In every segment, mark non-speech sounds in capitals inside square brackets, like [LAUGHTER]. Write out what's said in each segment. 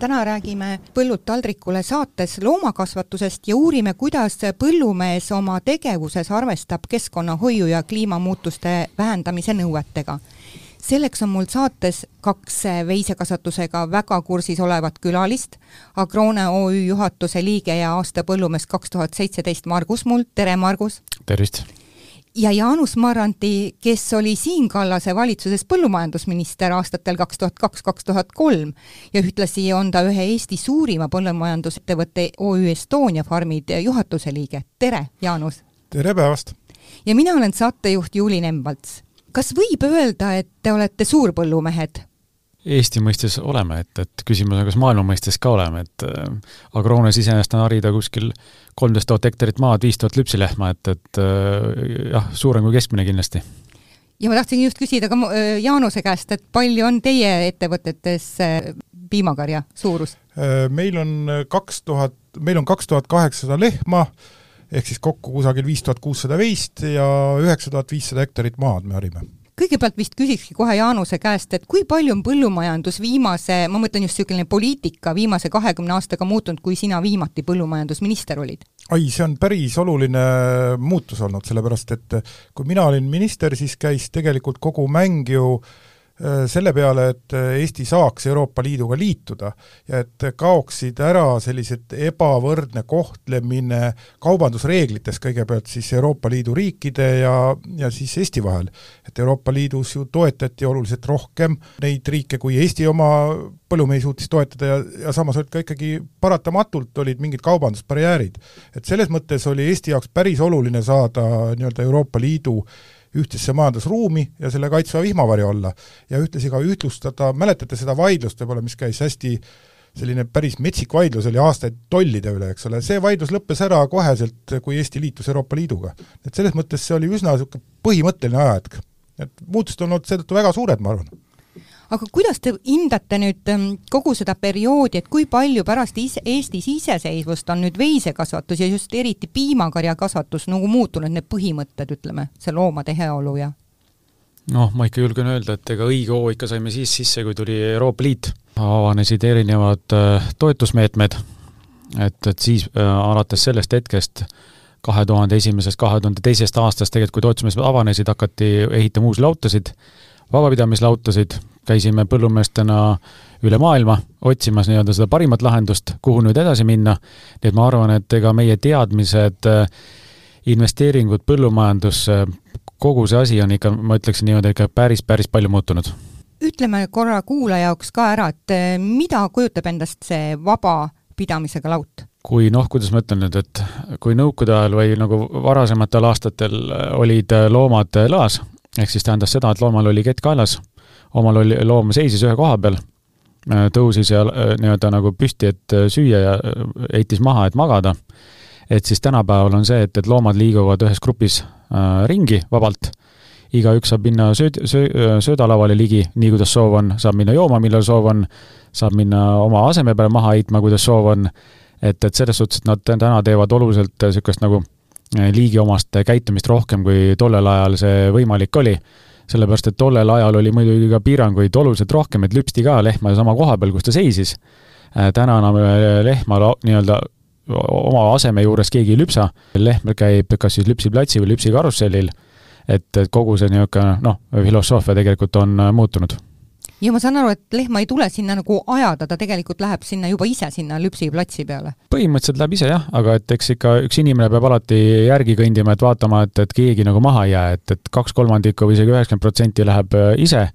täna räägime Põllult taldrikule saates loomakasvatusest ja uurime, kuidas põllumees oma tegevuses arvestab keskkonnahoiu ja kliimamuutuste vähendamise nõuetega. selleks on mul saates kaks veisekasvatusega väga kursis olevat külalist, Agrone OÜ juhatuse liige ja aasta põllumees kaks tuhat seitseteist Margus Muld, tere Margus! tervist! Ja Jaanus Marrandi, kes oli Siim Kallase valitsuses põllumajandusminister aastatel kaks tuhat kaks, kaks tuhat kolm ja ühtlasi on ta ühe Eesti suurima põllumajandusettevõtte OÜ Estonia farmid juhatuse liige. tere, Jaanus! tere päevast! ja mina olen saatejuht Juuli Nemvalts. kas võib öelda, et te olete suurpõllumehed? Eesti mõistes oleme, et, et küsimus on, kas maailma mõistes ka oleme, et äh, agroones iseenesest on harida kuskil kolmteist tuhat hektarit maad, viis tuhat lüpsilehma, et, et äh, jah, suurem kui keskmine kindlasti. ja ma tahtsin just küsida ka äh, Jaanuse käest, et palju on teie ettevõtetes äh, piimakarja suurus? Äh, meil on kaks tuhat, meil on kaks tuhat kaheksasada lehma, ehk siis kokku kusagil viis tuhat kuussada veist ja üheksa tuhat viissada hektarit maad me harime kõigepealt vist küsikski kohe Jaanuse käest, et kui palju on põllumajandus viimase, ma mõtlen just niisugune poliitika viimase kahekümne aastaga muutunud, kui sina viimati põllumajandusminister olid? ai, see on päris oluline muutus olnud, sellepärast et kui mina olin minister, siis käis tegelikult kogu mäng ju äh, selle peale, et äh, Eesti saaks Euroopa Liiduga liituda ja et kaoksid ära sellised ebavõrdne kohtlemine kaubandusreeglites kõigepealt siis Euroopa Liidu riikide ja, ja siis Eesti vahel. et Euroopa Liidus ju toetati oluliselt rohkem neid riike, kui Eesti oma põllumehi suutis toetada ja, ja samas olid ka ikkagi paratamatult olid mingid kaubandusbarjäärid. et selles mõttes oli Eesti jaoks päris oluline saada nii-öelda Euroopa Liidu ühtsesse majandusruumi ja selle kaitsva vihmavarju alla. ja ühtlasi ka ühtlustada, mäletate seda vaidlust võib-olla, mis käis hästi selline päris metsik vaidlus oli aastaid tollide üle, eks ole, see vaidlus lõppes ära koheselt, kui Eesti liitus Euroopa Liiduga. et selles mõttes see oli üsna niisugune põhimõtteline ajahetk. et muutused on olnud seetõttu väga suured, ma arvan aga kuidas te hindate nüüd ähm, kogu seda perioodi, et kui palju pärast ise, Eestis iseseisvust on nüüd veisekasvatus ja just eriti piimakarjakasvatus nagu muutunud, need põhimõtted, ütleme, see loomade heaolu ja? noh, ma ikka julgen öelda, et ega õige hoo ikka saime siis sisse, kui tuli Euroopa Liit, avanesid erinevad äh, toetusmeetmed, et, et siis äh, alates sellest hetkest kahe tuhande esimesest, kahe tuhande teisest aastast tegelikult, kui toetusmeetmed avanesid, hakati ehitama uusi lautasid, vabapidamislautasid, käisime põllumeestena üle maailma otsimas nii-öelda seda parimat lahendust, kuhu nüüd edasi minna, nii et ma arvan, et ega meie teadmised, investeeringud põllumajandusse, kogu see asi on ikka, ma ütleksin niimoodi, ikka päris, päris palju muutunud. ütleme korra kuulaja jaoks ka ära, et eh, mida kujutab endast see vabapidamisega laut? kui noh, kuidas ma ütlen nüüd, et kui nõukogude ajal või nagu varasematel aastatel olid loomad laas, ehk siis tähendas seda, et loomal oli kett kaelas omal oli, loom seisis ühe koha peal, äh, tõusis ja äh, nii-öelda nagu püsti, et äh, süüa ja heitis maha, et magada. et siis tänapäeval on see, et, et loomad liiguvad ühes grupis äh, ringi vabalt, igaüks saab minna sööd, söö-, söödalavale ligi, nii kuidas soov on, saab minna jooma, millal soov on, saab minna oma aseme peale maha heitma, kuidas soov on, et, et selles suhtes, et nad täna teevad oluliselt niisugust nagu liigiomast käitumist rohkem, kui tollel ajal see võimalik oli sellepärast et tollel ajal oli muidugi ka piiranguid oluliselt rohkem, et lüpsti ka lehma sama koha peal, kus ta seisis. Äh, täna enam äh, lehma nii-öelda oma aseme juures keegi ei lüpsa, lehm käib kas siis lüpsiplatsi või lüpsikarussellil, et, et kogu see niisugune noh, filosoofia tegelikult on äh, muutunud ja ma saan aru, et lehma ei tule sinna nagu ajada, ta tegelikult läheb sinna juba ise sinna lüpsiplatsi peale? põhimõtteliselt läheb ise jah, aga et eks ikka üks inimene peab alati järgi kõndima, et vaatama, et, et keegi nagu maha ei jää, et, et kaks kolmandikku või isegi üheksakümmend protsenti läheb äh, ise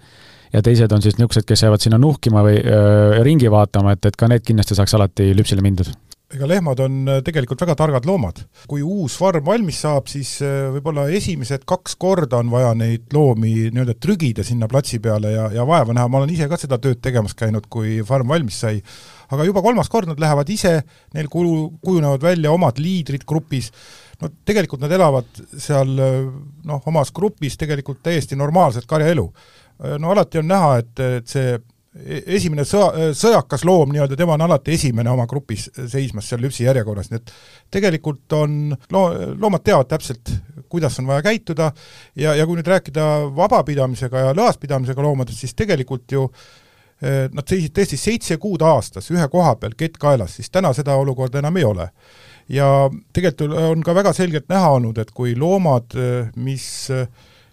ja teised on siis niisugused, kes jäävad sinna nuhkima või öö, äh, ringi vaatama, et, et ka need kindlasti saaks alati lüpsile mindud ega lehmad on äh, tegelikult väga targad loomad. kui uus farm valmis saab, siis äh, võib-olla esimesed kaks korda on vaja neid loomi nii-öelda trügida sinna platsi peale ja, ja vaeva näha, ma olen ise ka seda tööd tegemas käinud, kui farm valmis sai, aga juba kolmas kord nad lähevad ise, neil kuju, kujunevad välja omad liidrid grupis, no tegelikult nad elavad seal noh, omas grupis tegelikult täiesti normaalset karjaelu. no alati on näha, et, et see esimene sõa, sõjakas loom nii-öelda, tema on alati esimene oma grupis seismas seal lüpsijärjekorras, nii et tegelikult on, loo-, loomad teavad täpselt, kuidas on vaja käituda ja, ja kui nüüd rääkida vabapidamisega ja lõaspidamisega loomadest, siis tegelikult ju e, nad seisid tõesti seitse kuud aastas ühe koha peal, kett kaelas, siis täna seda olukorda enam ei ole. ja tegelikult on ka väga selgelt näha olnud, et kui loomad, mis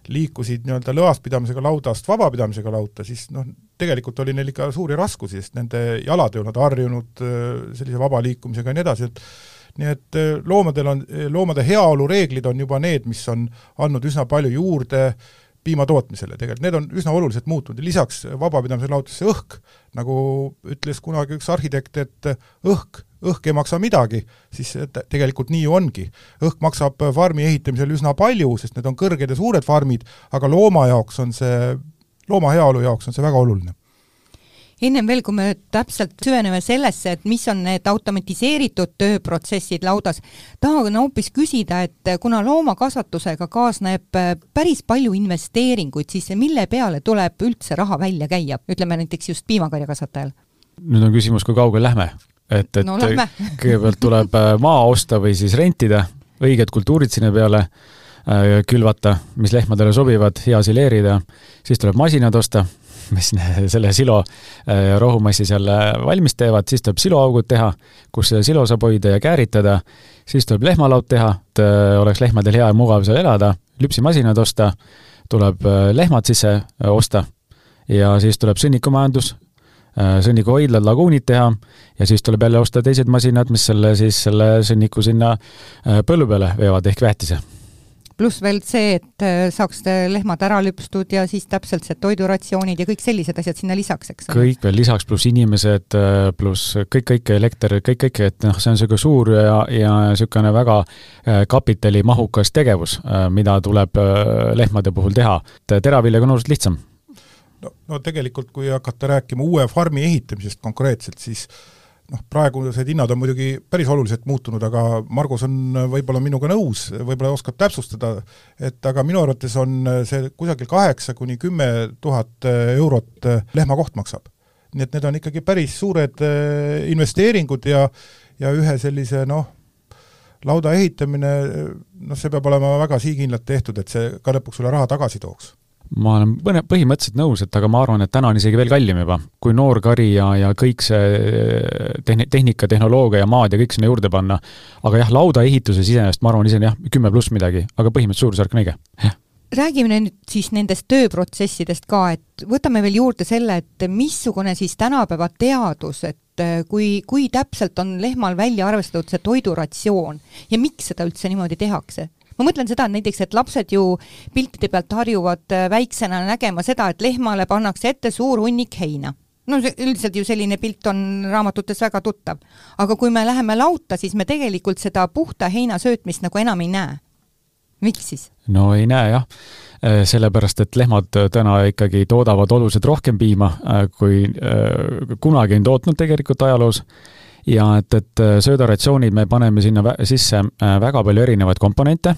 liikusid nii-öelda lõaspidamisega laudast vabapidamisega lauta, siis noh, tegelikult oli neil ikka suuri raskusi, sest nende jalad ei olnud harjunud äh, sellise vaba liikumisega ja nii edasi, et nii et äh, loomadel on, loomade heaolu reeglid on juba need, mis on andnud üsna palju juurde piimatootmisele tegelikult, need on üsna oluliselt muutunud. Ja lisaks vabapidamise laotusse õhk, nagu ütles kunagi üks arhitekt, et õhk, õhk ei maksa midagi, siis tegelikult nii ju ongi. õhk maksab farmi ehitamisel üsna palju, sest need on kõrged ja suured farmid, aga looma jaoks on see looma heaolu jaoks on see väga oluline ennem veel, kui me täpselt süveneme sellesse, et mis on need automatiseeritud tööprotsessid laudas, tahan hoopis küsida, et kuna loomakasvatusega kaasneb äh, päris palju investeeringuid, siis mille peale tuleb üldse raha välja käia, ütleme näiteks just piimakarjakasvatajal? nüüd on küsimus, kui kaugele lähme? et, et no, [LAUGHS] kõigepealt tuleb äh, maa osta või siis rentida, õiged kultuurid sinna peale Äh, külvata, mis lehmadele sobivad, hea sileerida, siis tuleb masinad osta, [LAUGHS] mis selle silo äh, rohumassi seal äh, valmis teevad, siis tuleb siloaugud teha, kus seda silo saab hoida ja kääritada, siis tuleb lehmalaud teha, et oleks lehmadel hea ja mugav seal elada, lüpsimasinad osta, tuleb lehmad sisse osta. Ja siis tuleb sõnnikumajandus, sõnnikuhoidlad, laguunid teha ja siis tuleb jälle osta teised masinad, mis selle siis, selle sõnniku sinna põllu peale veevad ehk väetise pluss veel see, et äh, saaks lehmad ära lüpstud ja siis täpselt see toiduratsioonid ja kõik sellised asjad sinna lisaks, eks ole? kõik veel lisaks, pluss inimesed, äh, pluss kõik, kõik elekter, kõik, kõik, et noh, see on niisugune suur ja, ja niisugune väga äh, kapitalimahukas tegevus, mida tuleb lehmade puhul teha. teraviljaga on oluliselt lihtsam. no, no tegelikult, kui hakata rääkima uue farmi ehitamisest konkreetselt, siis noh, praegused hinnad on muidugi päris oluliselt muutunud, aga Margus on võib-olla minuga nõus, võib-olla oskab täpsustada, et aga minu arvates on see kusagil kaheksa kuni kümme tuhat eurot lehma koht maksab. nii et need on ikkagi päris suured eh, investeeringud ja ja ühe sellise noh, lauda ehitamine, noh, see peab olema väga sihikindlalt tehtud, et see ka lõpuks sulle raha tagasi tooks ma olen mõne, põhimõtteliselt nõus, et aga ma arvan, et täna on isegi veel kallim juba, kui noor kari ja, ja kõik see tehni-, tehnika, tehnoloogia ja maad ja kõik sinna juurde panna. aga jah, laudaehituses iseenesest ma arvan ise jah, kümme pluss midagi, aga põhimõtteliselt suurusjärk on õige, jah räägime nüüd siis nendest tööprotsessidest ka, et võtame veel juurde selle, et missugune siis tänapäeva teadus, et kui, kui täpselt on lehmal välja arvestatud see toiduratsioon ja miks seda üldse niimoodi tehakse? Ma mõtlen seda, et näiteks, et lapsed ju piltide pealt harjuvad äh, väiksena nägema seda, et lehmale pannakse ette suur hunnik heina no see üldiselt ju selline pilt on raamatutes väga tuttav. aga kui me läheme lauta, siis me tegelikult seda puhta heina söötmist nagu enam ei näe. miks siis? no ei näe jah, äh, sellepärast et lehmad täna ikkagi toodavad oluliselt rohkem piima, äh, kui kunagi on tootnud tegelikult ajaloos ja et, et söödaratsioonid me paneme sinna sisse väga palju erinevaid komponente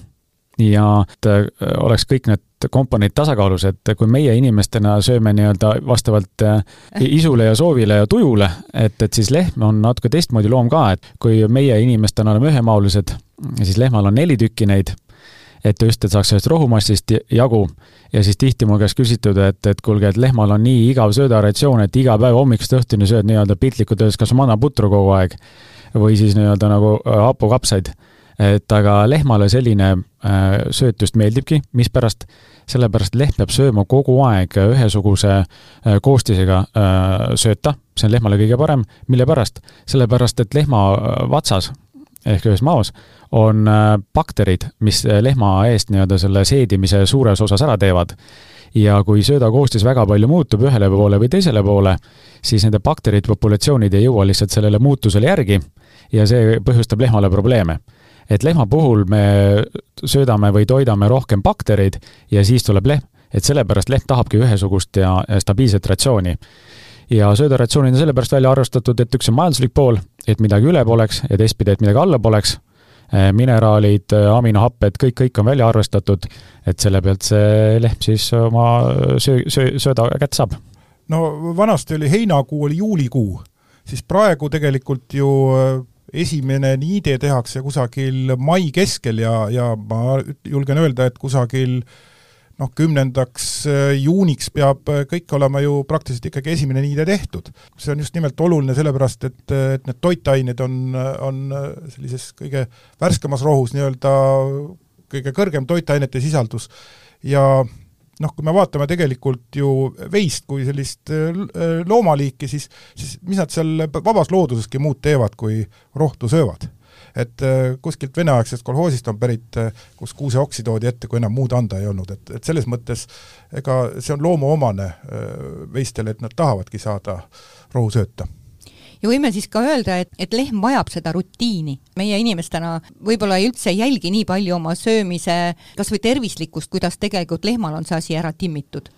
ja et äh, oleks kõik need komponendid tasakaalus, et kui meie inimestena sööme nii-öelda vastavalt äh, isule ja soovile ja tujule, et, et siis lehm on natuke teistmoodi loom ka, et kui meie inimestena oleme ühemaolised, siis lehmal on neli tükki neid, et just, et saaks sellest rohumassist jagu. Ja siis tihti mu käest küsitud, et, et kuulge, et lehmal on nii igav söödaratsioon, et iga päev hommikust õhtuni sööd nii-öelda piltlikult öeldes kas mannaputru kogu aeg või siis nii-öelda nagu äh, hapukapsaid et aga lehmale selline äh, sööt just meeldibki, mispärast? sellepärast lehm peab sööma kogu aeg ühesuguse äh, koostisega äh, sööta, see on lehmale kõige parem, mille pärast? sellepärast, et lehma vatsas ehk ühes maos, on bakterid, mis lehma eest nii-öelda selle seedimise suures osas ära teevad. ja kui sööda koostis väga palju muutub ühele poole või teisele poole, siis nende bakterite populatsioonid ei jõua lihtsalt sellele muutusele järgi ja see põhjustab lehmale probleeme et lehma puhul me söödame või toidame rohkem baktereid ja siis tuleb lehm, et sellepärast lehm tahabki ühesugust ja stabiilset ratsiooni. Ja söödaratsioonid on sellepärast välja arvestatud, et üks on majanduslik pool, et midagi üle poleks ja teistpidi, et midagi alla poleks, eh, mineraalid, eh, aminohapped, kõik, kõik on välja arvestatud, et selle pealt see lehm siis oma söö, söö, sööda kätte saab. no vanasti oli heinakuu, oli juulikuu, siis praegu tegelikult ju eh, esimene niide tehakse kusagil mai keskel ja, ja ma julgen öelda, et kusagil noh, kümnendaks äh, juuniks peab äh, kõik olema ju praktiliselt ikkagi esimene niide tehtud. see on just nimelt oluline sellepärast, et, äh, et need toitained on, on sellises kõige värskemas rohus nii-öelda kõige kõrgem toitainete sisaldus ja noh, kui me vaatame tegelikult ju veist kui sellist loomaliiki, siis, siis mis nad seal vabas looduseski muud teevad, kui rohtu söövad? Et äh, kuskilt veneaegsest kolhoosist on pärit, äh, kus kuuseoksi toodi ette, kui enam muud anda ei olnud, et, et selles mõttes ega see on loomuomane äh, veistele, et nad tahavadki saada rohusööta ja võime siis ka öelda, et, et lehm vajab seda rutiini. meie inimestena võib-olla ei üldse ei jälgi nii palju oma söömise kas või tervislikkust, kuidas tegelikult lehmal on see asi ära timmitud.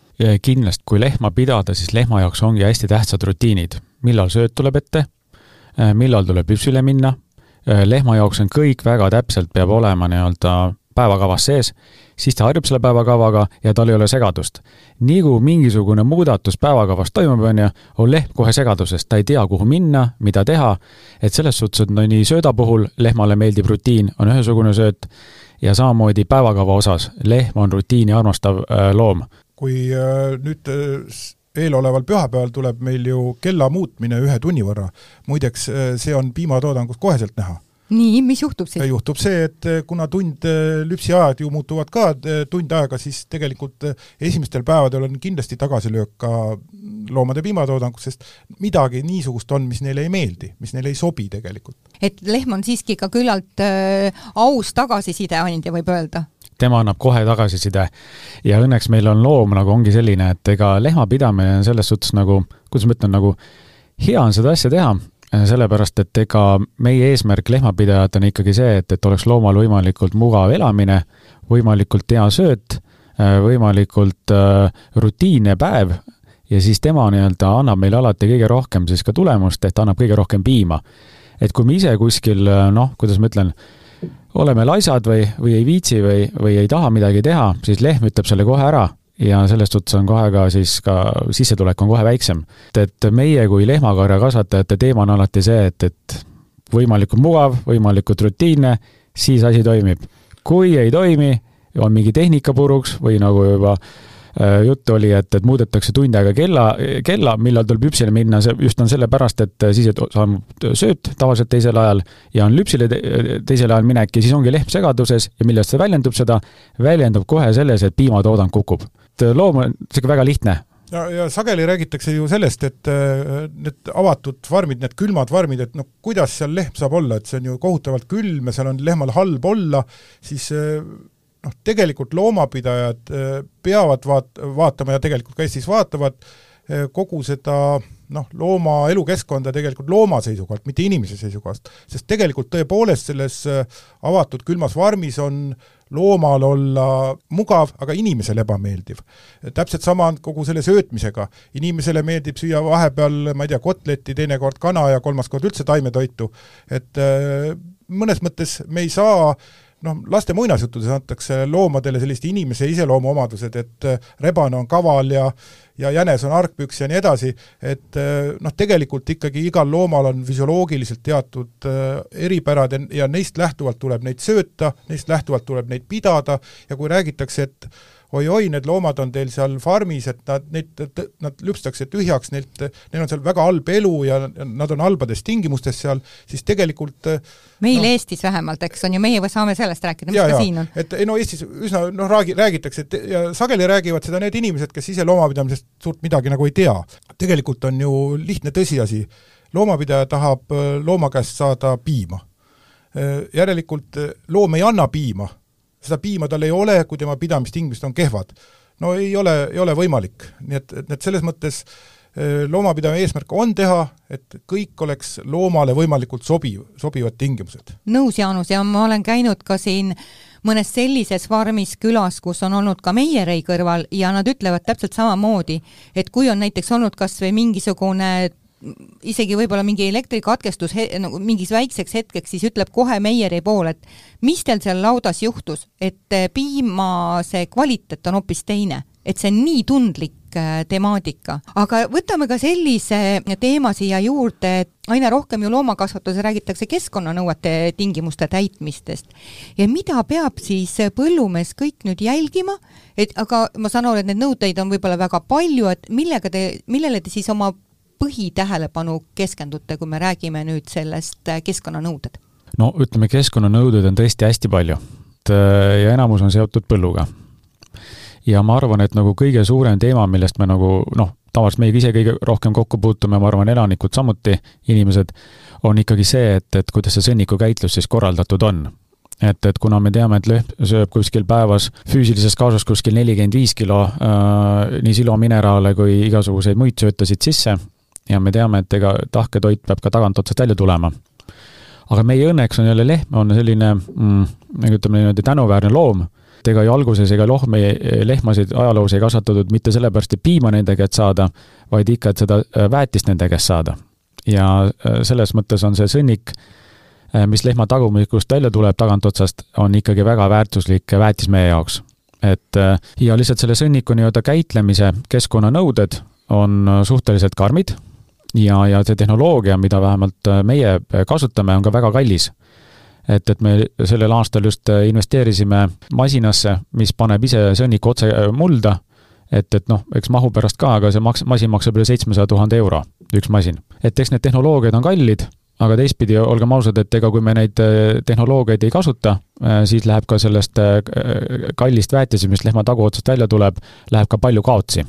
kindlasti, kui lehma pidada, siis lehma jaoks ongi hästi tähtsad rutiinid. millal sööt tuleb ette, millal tuleb hüpsile minna, Äh, lehma jaoks on kõik väga täpselt, peab olema nii-öelda päevakavas sees, siis ta harjub selle päevakavaga ja tal ei ole segadust. nii kui mingisugune muudatus päevakavas toimub, on ju, on lehm kohe segaduses, ta ei tea, kuhu minna, mida teha, et selles suhtes, et no nii sööda puhul lehmale meeldib rutiin, on ühesugune sööt, ja samamoodi päevakava osas, lehm on rutiini armastav äh, loom. kui äh, nüüd äh eeloleval pühapäeval tuleb meil ju kella muutmine ühe tunni võrra. muideks, see on piimatoodangus koheselt näha nii, mis juhtub siis? juhtub see, et eh, kuna tund, eh, lüpsiajad ju muutuvad ka tund aega, siis tegelikult esimestel päevadel on kindlasti tagasilöök ka loomade piimatoodangus, sest midagi niisugust on, mis neile ei meeldi, mis neile ei sobi tegelikult. et lehm on siiski ka küllalt äh, aus tagasiside andja, võib öelda? tema annab kohe tagasiside. ja õnneks meil on loom nagu ongi selline, et ega lehmapidamine on selles suhtes nagu, kuidas ma ütlen, nagu hea on seda asja teha, sellepärast et ega meie eesmärk lehmapidajatena on ikkagi see, et, et oleks loomal võimalikult mugav elamine, võimalikult hea sööt, võimalikult äh, rutiinne päev ja siis tema nii-öelda annab meile alati kõige rohkem siis ka tulemust, et annab kõige rohkem piima. et kui me ise kuskil noh, kuidas ma ütlen, oleme laisad või, või ei viitsi või, või ei taha midagi teha, siis lehm ütleb selle kohe ära ja selles suhtes on kohe ka siis ka sissetulek on kohe väiksem. et meie kui lehmakarja kasvatajate teema on alati see, et, et võimalikult mugav, võimalikult rutiinne, siis asi toimib. kui ei toimi, on mingi tehnika puruks või nagu juba äh, Äh, juttu oli, et, et muudetakse tund aega kella, kella, millal tuleb lüpsile minna, see just on sellepärast, et siis saab sööt tavaliselt teisel ajal ja on lüpsile te, teisel ajal minek ja siis ongi lehm segaduses ja millest see väljendub seda, väljendub kohe selles, et piimatoodang kukub. Loom on niisugune väga lihtne ja, ja sageli räägitakse ju sellest, et äh, need avatud farmid, need külmad farmid, et noh, kuidas seal lehm saab olla, et see on ju kohutavalt külm ja seal on lehmal halb olla, siis äh, noh, tegelikult loomapidajad äh, peavad vaat-, vaatama ja tegelikult ka Eestis vaatavad äh, kogu seda noh, looma elukeskkonda tegelikult looma seisukohalt, mitte inimese seisukohast. sest tegelikult tõepoolest selles äh, avatud külmas farmis on loomal olla mugav, aga inimesele ebameeldiv. täpselt sama on kogu selle söötmisega, inimesele meeldib süüa vahepeal, ma ei tea, kotletti, teinekord kana ja kolmas kord üldse taimetoitu, et mõnes mõttes me ei saa äh, noh, laste muinasjuttudes antakse loomadele sellist inimese iseloomuomadused, et äh, rebane on kaval ja ja jänes on argpüks ja nii edasi, et äh, noh, tegelikult ikkagi igal loomal on füsioloogiliselt teatud äh, eripärad ja neist lähtuvalt tuleb neid sööta, neist lähtuvalt tuleb neid pidada ja kui räägitakse, et oi-oi, need loomad on teil seal farmis, et nad, neid, nad lüpstakse tühjaks, neilt, neil on seal väga halb elu ja nad on halbades tingimustes seal, siis tegelikult meil no, Eestis vähemalt, eks on ju, meie saame sellest rääkida, mis ja, ka ja, siin on. et ei no Eestis üsna noh, räägi-, räägitakse, et ja sageli räägivad seda need inimesed, kes ise loomapidamisest suurt midagi nagu ei tea. tegelikult on ju lihtne tõsiasi, loomapidaja tahab looma käest saada piima järelikult loom ei anna piima, seda piima tal ei ole, kui tema pidamistingimused on kehvad. no ei ole, ei ole võimalik, nii et, et, et selles mõttes loomapidamise eesmärk on teha, et kõik oleks loomale võimalikult sobiv, sobivad tingimused. nõus, Jaanus, ja ma olen käinud ka siin mõnes sellises farmis külas, kus on olnud ka meierei kõrval ja nad ütlevad täpselt samamoodi, et kui on näiteks olnud kas või mingisugune isegi võib-olla mingi elektrikatkestus nagu mingis väikseks hetkeks, siis ütleb kohe meieri pool, et mis teil seal laudas juhtus, et piima see kvaliteet on hoopis teine, et see on nii tundlik äh, temaatika. aga võtame ka sellise teema siia juurde, et aina rohkem ju loomakasvatuses räägitakse keskkonnanõuete tingimuste täitmistest. ja mida peab siis põllumees kõik nüüd jälgima, et aga ma saan aru, et neid nõudeid on võib-olla väga palju, et millega te, millele te siis oma põhitähelepanu keskendute, kui me räägime nüüd sellest äh, keskkonnanõuded? no ütleme, keskkonnanõudeid on tõesti hästi palju äh, ja enamus on seotud põlluga. ja ma arvan, et nagu kõige suurem teema, millest me nagu noh, tavaliselt meiega ise kõige rohkem kokku puutume, ma arvan, elanikud samuti, inimesed, on ikkagi see, et, et kuidas see sõnnikukäitlus siis korraldatud on et, et kuna me teame, et lehm sööb kuskil päevas füüsilises kaasas kuskil nelikümmend viis kilo äh, nii silomineraale kui igasuguseid muid söötasid sisse, ja me teame, et ega tahke toit peab ka tagantotsast välja tulema. aga meie õnneks on jälle lehm, on selline mm, ütleme niimoodi tänuväärne loom, et ega ju alguses ega lohmi, lehmasid ajaloos ei kasvatatud mitte sellepärast, et piima nende käest saada, vaid ikka, et seda äh, väetist nende käest saada. ja äh, selles mõttes on see sõnnik, mis lehma tagumikust välja tuleb tagantotsast, on ikkagi väga väärtuslik väetis meie jaoks. et ja lihtsalt selle sõnniku nii-öelda käitlemise keskkonnanõuded on suhteliselt karmid ja, ja see tehnoloogia, mida vähemalt äh, meie kasutame, on ka väga kallis. et, et me sellel aastal just äh, investeerisime masinasse, mis paneb ise sõnniku otse äh, mulda, et, et noh, eks mahu pärast ka, aga see maks-, masin maksab üle seitsmesaja tuhande euro, üks masin. et eks need tehnoloogiad on kallid, aga teistpidi, olgem ausad, et ega kui me neid tehnoloogiaid ei kasuta, siis läheb ka sellest kallist väetisest, mis lehma taguotsast välja tuleb, läheb ka palju kaotsi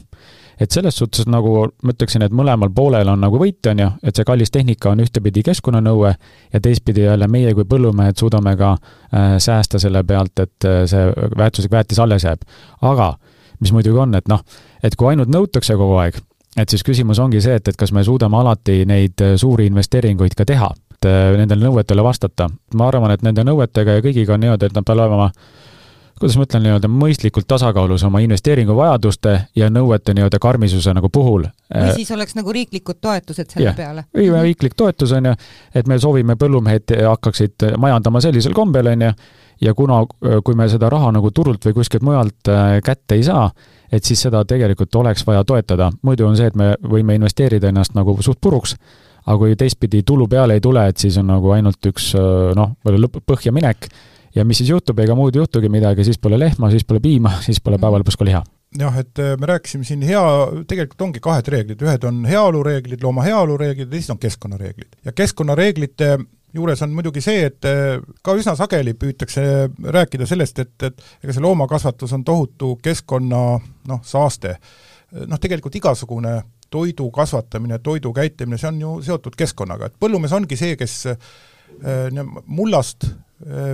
et selles suhtes nagu ma ütleksin, et mõlemal poolel on nagu võit, on ju, et see kallis tehnika on ühtepidi keskkonnanõue ja teistpidi jälle meie kui põllumehed suudame ka äh, säästa selle pealt, et äh, see väärtuslik väetis alles jääb. aga mis muidugi on, et noh, et kui ainult nõutakse kogu aeg, et siis küsimus ongi see, et, et kas me suudame alati neid äh, suuri investeeringuid ka teha, et äh, nendele nõuetele vastata. ma arvan, et nende nõuetega ja kõigiga on niimoodi, et nad peavad olema kuidas ma ütlen, nii-öelda mõistlikult tasakaalus oma investeeringuvajaduste ja nõuete nii-öelda karmisuse nagu puhul. või siis oleks nagu riiklikud toetused selle yeah. peale? või riiklik toetus, on ju, et me soovime, põllumehed hakkaksid majandama sellisel kombel, on ju, ja kuna, kui me seda raha nagu turult või kuskilt mujalt äh, kätte ei saa, et siis seda tegelikult oleks vaja toetada. muidu on see, et me võime investeerida ennast nagu suht puruks, aga kui teistpidi tulu peale ei tule, et siis on nagu ainult üks äh, noh, lõpp, põhja minek ja mis siis juhtub, ega muud ei juhtugi midagi, siis pole lehma, siis pole piima, siis pole päeva lõpus ka liha. Jah, et äh, me rääkisime siin hea, tegelikult ongi kahed reeglid, ühed on heaolureeglid, looma heaolureeglid ja teised on keskkonnareeglid. ja keskkonnareeglite juures on muidugi see, et äh, ka üsna sageli püütakse rääkida sellest, et, et ega see loomakasvatus on tohutu keskkonna noh, saaste. noh, tegelikult igasugune toidu kasvatamine, toidu käitlemine, see on ju seotud keskkonnaga, et põllumees ongi see, kes äh, mullast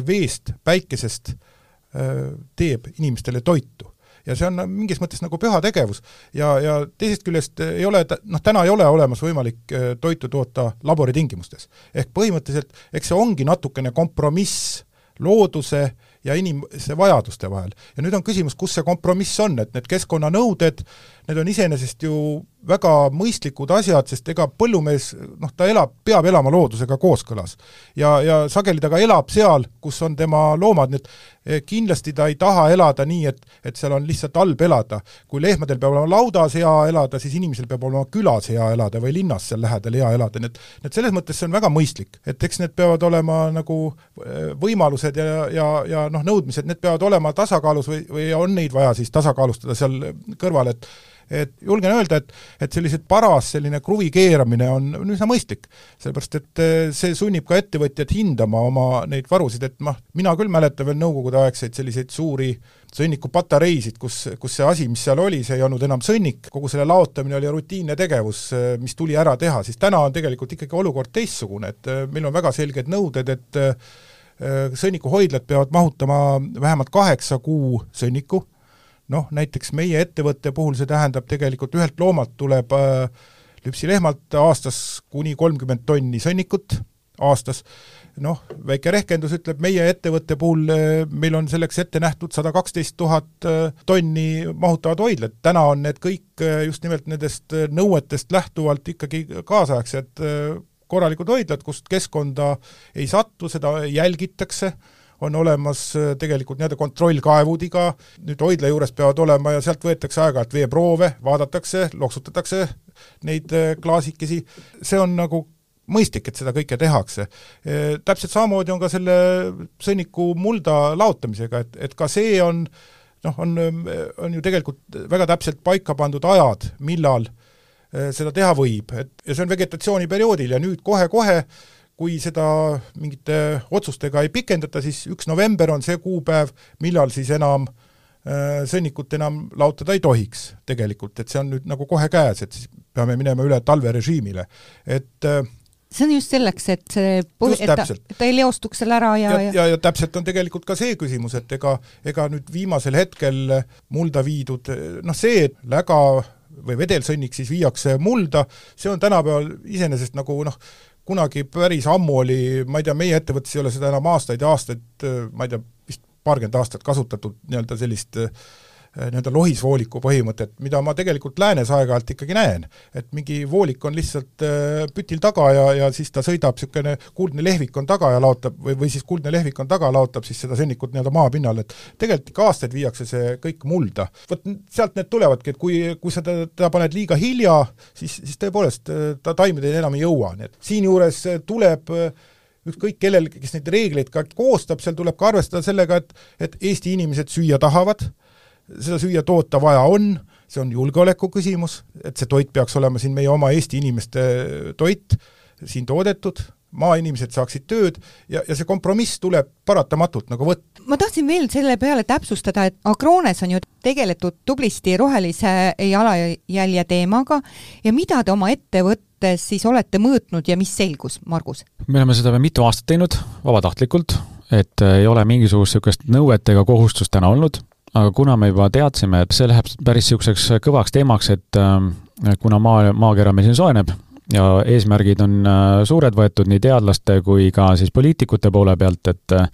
veest, päikesest äh, teeb inimestele toitu. ja see on mingis mõttes nagu püha tegevus. ja, ja teisest küljest ei ole, noh täna ei ole olemas võimalik äh, toitu toota laboritingimustes. ehk põhimõtteliselt eks see ongi natukene kompromiss looduse ja inimese vajaduste vahel. ja nüüd on küsimus, kus see kompromiss on, et need keskkonnanõuded, need on iseenesest ju väga mõistlikud asjad, sest ega põllumees noh, ta elab, peab elama loodusega kooskõlas. ja, ja sageli ta ka elab seal, kus on tema loomad, nii et eh, kindlasti ta ei taha elada nii, et, et seal on lihtsalt halb elada. kui lehmadel peab olema laudas hea elada, siis inimesel peab olema külas hea elada või linnas seal lähedal hea elada, nii et nii et selles mõttes see on väga mõistlik, et eks need peavad olema nagu eh, võimalused ja, ja, ja noh, nõudmised, need peavad olema tasakaalus või, või on neid vaja siis tasakaalustada seal kõrval, et et julgen öelda, et, et sellised paras selline kruvi keeramine on, on üsna mõistlik. sellepärast, et eh, see sunnib ka ettevõtjat hindama oma neid varusid, et noh, mina küll mäletan veel nõukogudeaegseid selliseid suuri sõnnikupatareisid, kus, kus see asi, mis seal oli, see ei olnud enam sõnnik, kogu selle laotamine oli rutiinne tegevus, eh, mis tuli ära teha, siis täna on tegelikult ikkagi olukord teistsugune, et eh, meil on väga selged nõuded, et sõnnikuhoidlad peavad mahutama vähemalt kaheksa kuu sõnniku, noh näiteks meie ettevõtte puhul see tähendab tegelikult ühelt loomalt tuleb lüpsilehmalt aastas kuni kolmkümmend tonni sõnnikut aastas, noh, väike rehkendus ütleb, meie ettevõtte puhul eh, meil on selleks ette nähtud sada kaksteist tuhat eh, tonni mahutavad hoidlad, täna on need kõik eh, just nimelt nendest nõuetest lähtuvalt ikkagi kaasaegsed korralikud hoidlad, kust keskkonda ei satu, seda jälgitakse, on olemas tegelikult nii-öelda kontrollkaevud iga, nüüd hoidla juures peavad olema ja sealt võetakse aeg-ajalt veeproove, vaadatakse, loksutatakse neid klaasikesi, see on nagu mõistlik, et seda kõike tehakse. Täpselt samamoodi on ka selle sõnniku mulda laotamisega, et, et ka see on noh, on, on ju tegelikult väga täpselt paika pandud ajad, millal seda teha võib, et ja see on vegetatsiooniperioodil ja nüüd kohe-kohe, kui seda mingite otsustega ei pikendata, siis üks november on see kuupäev, millal siis enam äh, sõnnikut enam laotada ei tohiks tegelikult, et see on nüüd nagu kohe käes, et siis peame minema üle talverežiimile. et äh, see on just selleks, et see et ta, ta ei leostuks seal ära ja, ja, ja, ja täpselt on tegelikult ka see küsimus, et ega, ega nüüd viimasel hetkel mulda viidud, noh see, et läga või vedelsõnnik siis viiakse mulda, see on tänapäeval iseenesest nagu noh, kunagi päris ammu oli, ma ei tea, meie ettevõttes ei ole seda enam aastaid ja aastaid, ma ei tea, vist paarkümmend aastat kasutatud nii-öelda sellist äh, nii-öelda lohisvooliku põhimõtet, mida ma tegelikult läänes aeg-ajalt ikkagi näen. et mingi voolik on lihtsalt äh, pütil taga ja, ja siis ta sõidab, niisugune kuldne lehvik on taga ja laotab, või, või siis kuldne lehvik on taga, laotab siis seda sõnnikut nii-öelda maapinnal, et tegelikult ikka aastaid viiakse see kõik mulda. vot sealt need tulevadki, et kui, kui sa teda, teda paned liiga hilja, siis, siis tõepoolest äh, ta taimedeni enam ei jõua, nii et siinjuures tuleb ükskõik kellel, kes neid reegleid ka koostab, seal tuleb ka arvestada sellega, et et Eesti inimesed süüa tahavad, seda süüa toota vaja on, see on julgeoleku küsimus, et see toit peaks olema siin meie oma Eesti inimeste toit, siin toodetud, maainimesed saaksid tööd ja, ja see kompromiss tuleb paratamatult nagu võtta. ma tahtsin veel selle peale täpsustada, et Agroones on ju tegeletud tublisti rohelise jalajälje teemaga ja mida te oma ettevõttes siis olete mõõtnud ja mis selgus, Margus? me oleme seda mitu aastat teinud vabatahtlikult, et ei ole mingisugust niisugust nõuet ega kohustust täna olnud aga kuna me juba teadsime, et see läheb päris niisuguseks kõvaks teemaks, et äh, kuna maa, maakera meil siin soojeneb ja eesmärgid on äh, suured võetud nii teadlaste kui ka siis poliitikute poole pealt, et äh,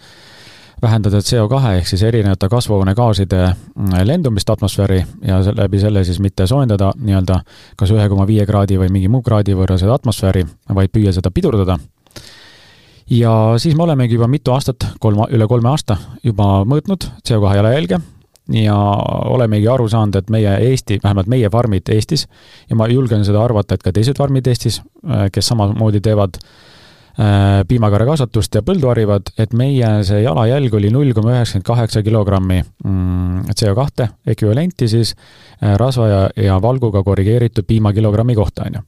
vähendada CO2 ehk siis erinevate kasvuhoonegaaside mm, lendumist atmosfääri ja läbi selle siis mitte soojendada nii-öelda kas ühe koma viie kraadi või mingi muu kraadi võrra seda atmosfääri, vaid püüa seda pidurdada. Ja siis me olemegi juba mitu aastat, kolm, üle kolme aasta juba mõõtnud CO2 jalajälge ja olemegi aru saanud, et meie Eesti, vähemalt meie farmid Eestis, ja ma julgen seda arvata, et ka teised farmid Eestis, äh, kes samamoodi teevad äh, piimakarjakasvatust ja põldu harivad, et meie see jalajälg oli null koma üheksakümmend kaheksa kilogrammi mm, CO2 ekvivalenti siis äh, rasva ja, ja valguga korrigeeritud piimakilogrammi kohta, on ju.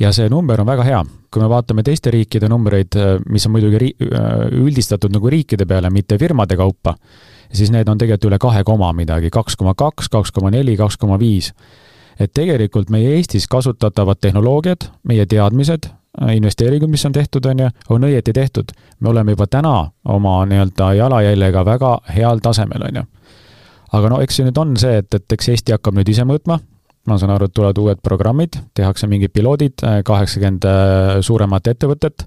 ja see number on väga hea, kui me vaatame teiste riikide numbreid, mis on muidugi ri-, üldistatud nagu riikide peale, mitte firmade kaupa, siis need on tegelikult üle kahe koma midagi, kaks koma kaks, kaks koma neli, kaks koma viis. et tegelikult meie Eestis kasutatavad tehnoloogiad, meie teadmised, investeeringud, mis on tehtud, on ju, on õieti tehtud. me oleme juba täna oma nii-öelda jalajäljega väga heal tasemel, on ju. aga no eks see nüüd on see, et, et eks Eesti hakkab nüüd ise mõõtma, ma saan aru, et tulevad uued programmid, tehakse mingid piloodid, kaheksakümmend äh, suuremat ettevõtet,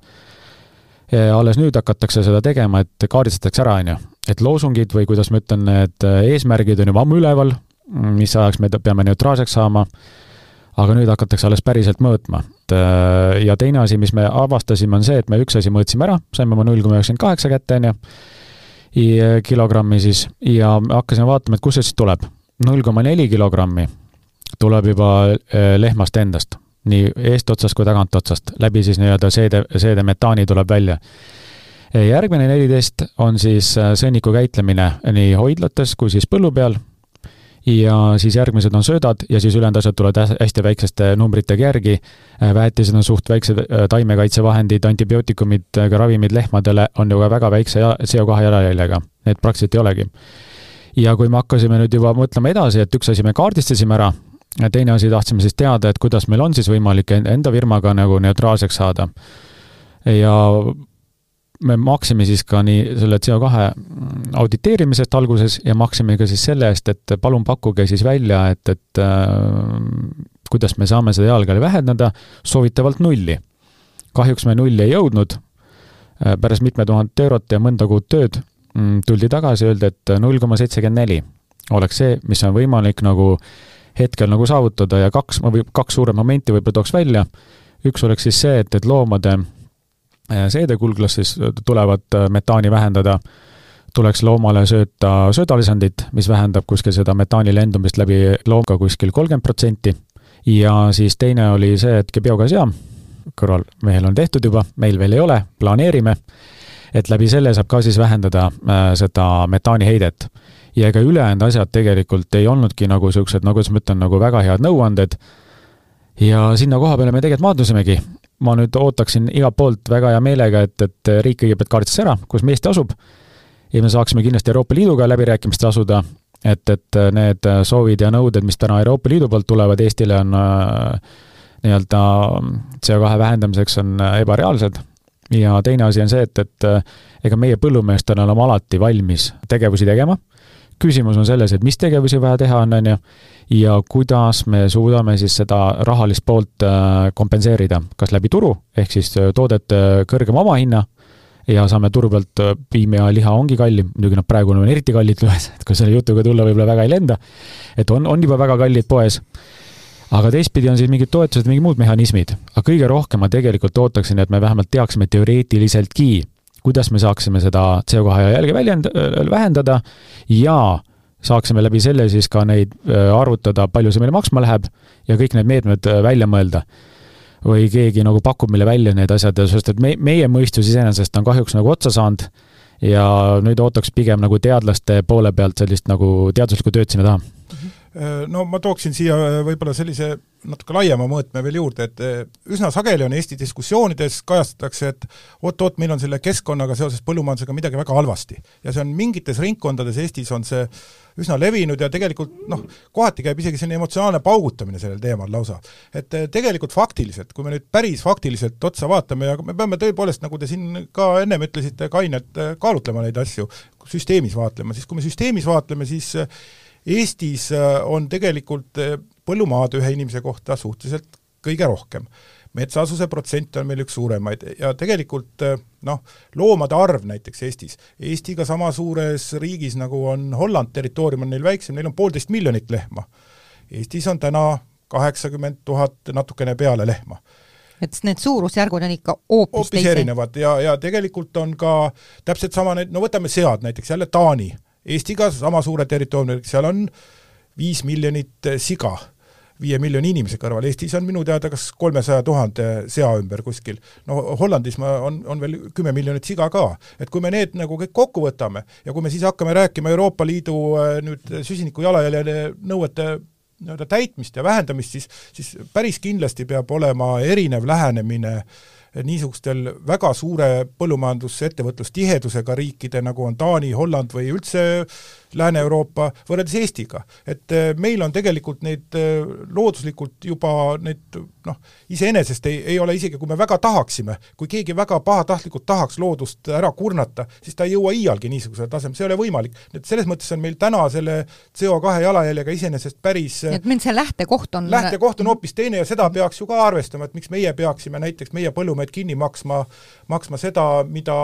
alles nüüd hakatakse seda tegema, et kaardistatakse ära, on ju, et loosungid või kuidas ma ütlen, need eesmärgid on juba ammu üleval, mis ajaks me peame neutraalseks saama, aga nüüd hakatakse alles päriselt mõõtma. ja teine asi, mis me avastasime, on see, et me üks asi mõõtsime ära, saime oma null koma üheksakümmend kaheksa kätte, on ju, kilogrammi siis, ja hakkasime vaatama, et kust see siis tuleb. null koma neli kilogrammi tuleb juba eh, lehmast endast, nii eestotsast kui tagantotsast, läbi siis nii-öelda seede, seedemetaani tuleb välja järgmine neliteist on siis äh, sõnniku käitlemine nii hoidlates kui siis põllu peal ja siis järgmised on söödad ja siis ülejäänud asjad tulevad hästi väikeste numbritega järgi. Äh, väetised on suht väiksed, äh, taimekaitsevahendid, antibiootikumid, ka ravimid lehmadele on ju ka väga väikse CO2 jalajäljega, need praktiliselt ei olegi. ja kui me hakkasime nüüd juba mõtlema edasi, et üks asi me kaardistasime ära, teine asi tahtsime siis teada, et kuidas meil on siis võimalik enda firmaga nagu neutraalseks saada. ja me maksime siis ka nii selle CO2 auditeerimisest alguses ja maksime ka siis selle eest, et palun pakkuge siis välja, et, et äh, kuidas me saame seda jalgealli vähendada, soovitavalt nulli. kahjuks me nulli ei jõudnud äh,, pärast mitme tuhat eurot ja mõnda kuud tööd mm, tuldi tagasi, öeldi, et null koma seitsekümmend neli oleks see, mis on võimalik nagu hetkel nagu saavutada ja kaks, ma või kaks suuremat momenti võib-olla tooks välja. üks oleks siis see, et, et loomade Äh, seedekulglas siis äh, tulevat äh, metaani vähendada, tuleks loomale sööta söödalisandit, mis vähendab kuskil seda metaani lendumist läbi loomaga kuskil kolmkümmend protsenti. ja siis teine oli see, et biogaasijaam kõrval mehel on tehtud juba, meil veel ei ole, planeerime, et läbi selle saab ka siis vähendada äh, seda metaaniheidet. Ja ega ülejäänud asjad tegelikult ei olnudki nagu niisugused, no kuidas ma ütlen, nagu väga head nõuanded, ja sinna koha peale me tegelikult maandusimegi, ma nüüd ootaksin igalt poolt väga hea meelega, et, et riik kõigepealt kaardistas ära, kus me Eesti asub, ja me saaksime kindlasti Euroopa Liiduga läbirääkimistel asuda, et, et need soovid ja nõuded, mis täna Euroopa Liidu poolt tulevad Eestile, on äh, nii-öelda CO2 vähendamiseks on ebareaalsed. Ja teine asi on see, et, et ega meie põllumeestena oleme alati valmis tegevusi tegema, küsimus on selles, et mis tegevusi vaja teha on, on ju, ja kuidas me suudame siis seda rahalist poolt äh, kompenseerida, kas läbi turu, ehk siis äh, toodete kõrgema omahinna ja saame turu pealt, äh, piim ja liha ongi kallim, muidugi noh, praegu on eriti kallid poes, [LAUGHS] et kui selle jutuga tulla, võib-olla väga ei lenda, et on, on juba väga kallid poes, aga teistpidi on siis mingid toetused, mingid muud mehhanismid. aga kõige rohkem ma tegelikult ootaksin, et me vähemalt teaksime teoreetiliseltki, kuidas me saaksime seda CO2 jälge väljend-, vähendada ja saaksime läbi selle siis ka neid äh, arvutada, palju see meile maksma läheb ja kõik need meetmed äh, välja mõelda. või keegi nagu pakub meile välja need asjad, sest et me, meie mõistus iseenesest on kahjuks nagu otsa saanud ja nüüd ootaks pigem nagu teadlaste poole pealt sellist nagu teaduslikku tööd sinna taha Äh, no ma tooksin siia äh, võib-olla sellise natuke laiema mõõtme veel juurde, et äh, üsna sageli on Eesti diskussioonides kajastatakse, et oot-oot, meil on selle keskkonnaga seoses põllumajandusega midagi väga halvasti. ja see on mingites ringkondades Eestis on see üsna levinud ja tegelikult noh, kohati käib isegi selline emotsionaalne paugutamine sellel teemal lausa. et tegelikult faktiliselt, kui me nüüd päris faktiliselt otsa vaatame ja me peame tõepoolest, nagu te siin ka ennem ütlesite, kainelt kaalutlema neid asju, süsteemis vaatlema, siis kui me süsteemis vaatleme, siis Eestis äh, on tegelikult äh, põllumaad ühe inimese kohta suhteliselt kõige rohkem. metsaasuse protsent on meil üks suuremaid ja tegelikult äh, noh, loomade arv näiteks Eestis, Eestiga sama suures riigis, nagu on Holland, territoorium on neil väiksem, neil on poolteist miljonit lehma. Eestis on täna kaheksakümmend tuhat natukene peale lehma et need suurusjärgud on ikka hoopis hoopis erinevad ja, ja tegelikult on ka täpselt sama no võtame sead näiteks, jälle Taani Eestiga sama suure territooriumiga, seal on viis miljonit siga viie miljoni inimese kõrval, Eestis on minu teada kas kolmesaja tuhande sea ümber kuskil. no Hollandis ma, on, on veel kümme miljonit siga ka. et kui me need nagu kõik kokku võtame ja kui me siis hakkame rääkima Euroopa Liidu äh, nüüd süsiniku jalajälje nõuete nii-öelda täitmist ja vähendamist, siis, siis päris kindlasti peab olema erinev lähenemine äh, niisugustel väga suure põllumajandusettevõtlustihedusega riikide, nagu on Taani, Holland või üldse Lääne-Euroopa, võrreldes Eestiga. et äh, meil on tegelikult neid äh, looduslikult juba neid noh, iseenesest ei, ei ole isegi, kui me väga tahaksime, kui keegi väga pahatahtlikult tahaks loodust ära kurnata, siis ta ei jõua iialgi niisugusele tasemele, see ei ole võimalik. et selles mõttes on meil täna selle CO2 jalajäljega iseenesest päris et meil see lähtekoht on lähtekoht on hoopis teine ja seda peaks ju ka arvestama, et miks meie peaksime näiteks, meie põllumehed kinni maksma, maksma seda, mida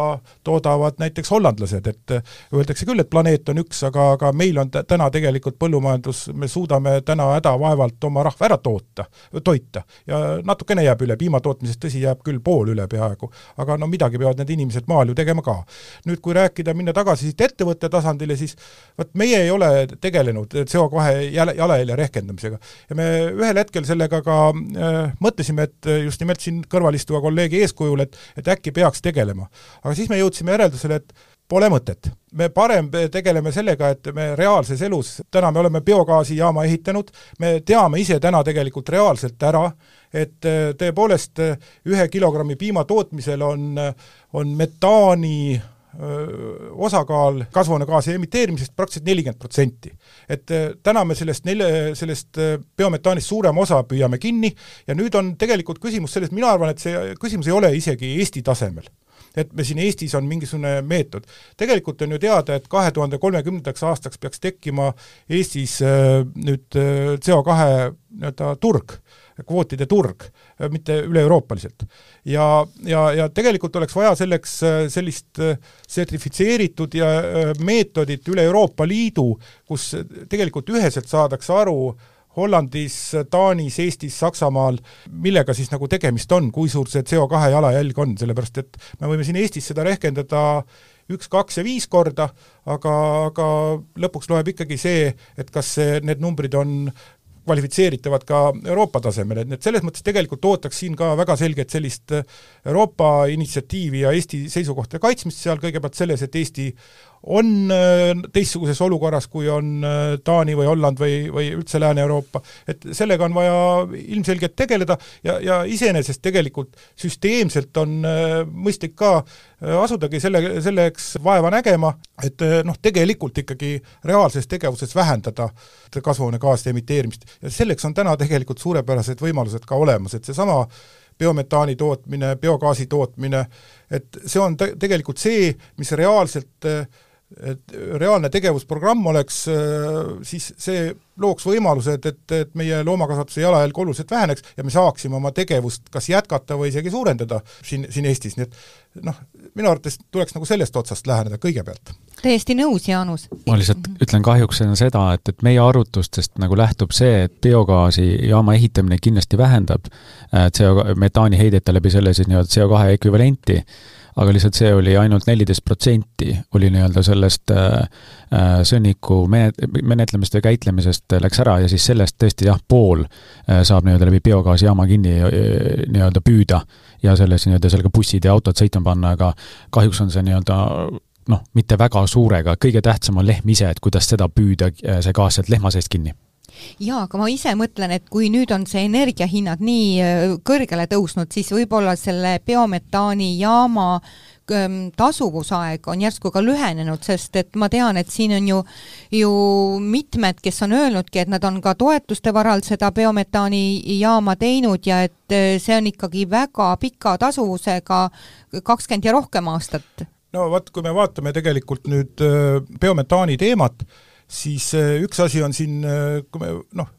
toodavad näiteks hollandlased, et öeldakse küll, et planeet on üks, aga, aga meil on täna tegelikult põllumajandus, me suudame täna hädavaevalt oma rahva ära toota, toita ja natukene jääb üle, piimatootmisest tõsi, jääb küll pool üle peaaegu, aga no midagi peavad need inimesed maal ju tegema ka. nüüd kui rääkida, minna tagasi siit ettevõtte tasandile, siis vot meie ei ole tegelenud CO2 jala, jalajälje rehkendamisega. ja me ühel hetkel sellega ka äh, mõtlesime, et just nimelt siin kõrval istuva kolleegi eeskujul, et et äkki peaks tegelema. aga siis me jõudsime järeldusele, et pole mõtet. me parem tegeleme sellega, et me reaalses elus, täna me oleme biogaasijaama ehitanud, me teame ise täna tegelikult reaalselt ära, et äh, tõepoolest äh, ühe kilogrammi piima tootmisel on, on metaani äh, osakaal kasvuhoonegaasi emiteerimisest praktiliselt nelikümmend protsenti. et täna me sellest nelja, sellest biometaanist suurema osa püüame kinni ja nüüd on tegelikult küsimus selles, mina arvan, et see küsimus ei ole isegi Eesti tasemel et me siin Eestis on mingisugune meetod. tegelikult on ju teada, et kahe tuhande kolmekümnendaks aastaks peaks tekkima Eestis nüüd äh, CO2 nii-öelda turg, kvootide turg, mitte üle-euroopaliselt. ja, ja, ja tegelikult oleks vaja selleks sellist sertifitseeritud ja meetodit üle Euroopa Liidu, kus tegelikult üheselt saadakse aru, Hollandis, Taanis, Eestis, Saksamaal, millega siis nagu tegemist on, kui suur see CO2 jalajälg on, sellepärast et me võime siin Eestis seda rehkendada üks, kaks ja viis korda, aga, aga lõpuks loeb ikkagi see, et kas see, need numbrid on kvalifitseeritavad ka Euroopa tasemel, et need selles mõttes tegelikult ootaks siin ka väga selget sellist Euroopa initsiatiivi ja Eesti seisukohtade kaitsmist seal kõigepealt selles, et Eesti on äh, teistsuguses olukorras, kui on äh, Taani või Holland või, või üldse Lääne-Euroopa, et sellega on vaja ilmselgelt tegeleda ja, ja iseenesest tegelikult süsteemselt on äh, mõistlik ka asudagi selle, selleks vaeva nägema, et noh, tegelikult ikkagi reaalses tegevuses vähendada kasvuhoonegaaside emiteerimist. Ja selleks on täna tegelikult suurepärased võimalused ka olemas, et seesama biometaani tootmine, biogaasi tootmine, et see on te-, tegelikult see, mis reaalselt äh, et reaalne tegevusprogramm oleks, äh, siis see looks võimalused, et, et meie loomakasvatuse jalajälg oluliselt väheneks ja me saaksime oma tegevust kas jätkata või isegi suurendada siin, siin Eestis, nii et noh, minu arvates tuleks nagu sellest otsast läheneda kõigepealt. täiesti nõus, Jaanus. ma lihtsalt ütlen kahjuks seda, et, et meie arutustest nagu lähtub see, et biogaasijaama ehitamine kindlasti vähendab äh, CO, metaani heidete läbi selle siis nii-öelda CO2 ekvivalenti aga lihtsalt see oli ainult neliteist protsenti, oli nii-öelda sellest äh, äh, sõnniku menet-, menetlemisest või käitlemisest läks ära ja siis sellest tõesti jah, pool äh, saab nii-öelda läbi biogaasijaama kinni äh, nii-öelda püüda ja selles nii-öelda sellega bussid ja autod sõitma panna, aga kahjuks on see nii-öelda noh, mitte väga suurega, kõige tähtsam on lehm ise, et kuidas seda püüda, äh, see gaas sealt lehma seest kinni jaa, aga ma ise mõtlen, et kui nüüd on see energiahinnad nii äh, kõrgele tõusnud, siis võib-olla selle biometaani jaama ähm, tasuvusaeg on järsku ka lühenenud, sest et ma tean, et siin on ju, ju mitmed, kes on öelnudki, et nad on ka toetuste varal seda biometaani jaama teinud ja et äh, see on ikkagi väga pika tasuvusega, kakskümmend ja rohkem aastat. no vot, kui me vaatame tegelikult nüüd äh, biometaani teemat, siis äh, üks asi on siin, äh, kui me noh,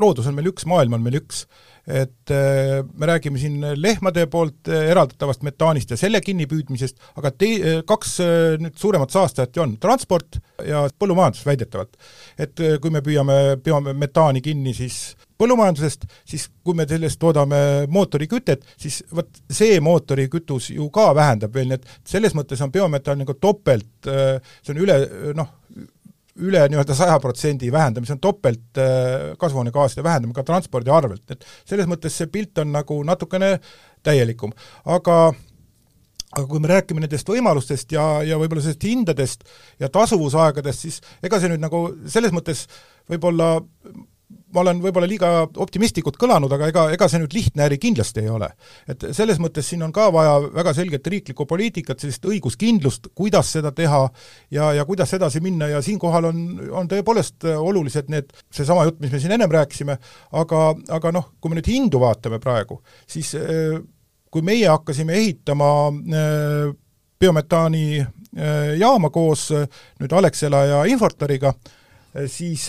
loodus on meil üks, maailm on meil üks, et äh, me räägime siin lehmade poolt eraldatavast metaanist ja selle kinnipüüdmisest, aga tei-, kaks nüüd suuremat saastajat ju on, transport ja põllumajandus väidetavalt. et kui me püüame biometaani kinni siis põllumajandusest, siis kui me sellest toodame mootorikütet, siis vot see mootorikütus ju ka vähendab veel, nii et selles mõttes on biometaan nagu topelt, see on üle noh, üle nii-öelda saja protsendi vähendamise, on topelt äh, kasvuhoonegaaside vähendamine ka transpordi arvelt, et selles mõttes see pilt on nagu natukene täielikum. aga aga kui me räägime nendest võimalustest ja, ja võib-olla sellest hindadest ja tasuvusaegadest, siis ega see nüüd nagu selles mõttes võib-olla ma olen võib-olla liiga optimistlikult kõlanud, aga ega, ega see nüüd lihtne äri kindlasti ei ole. et selles mõttes siin on ka vaja väga selget riiklikku poliitikat, sellist õiguskindlust, kuidas seda teha ja, ja kuidas edasi minna ja siinkohal on, on tõepoolest olulised need, seesama jutt, mis me siin ennem rääkisime, aga, aga noh, kui me nüüd hindu vaatame praegu, siis eh, kui meie hakkasime ehitama eh, biometaani eh, jaama koos nüüd Alexela ja Infortariga, siis,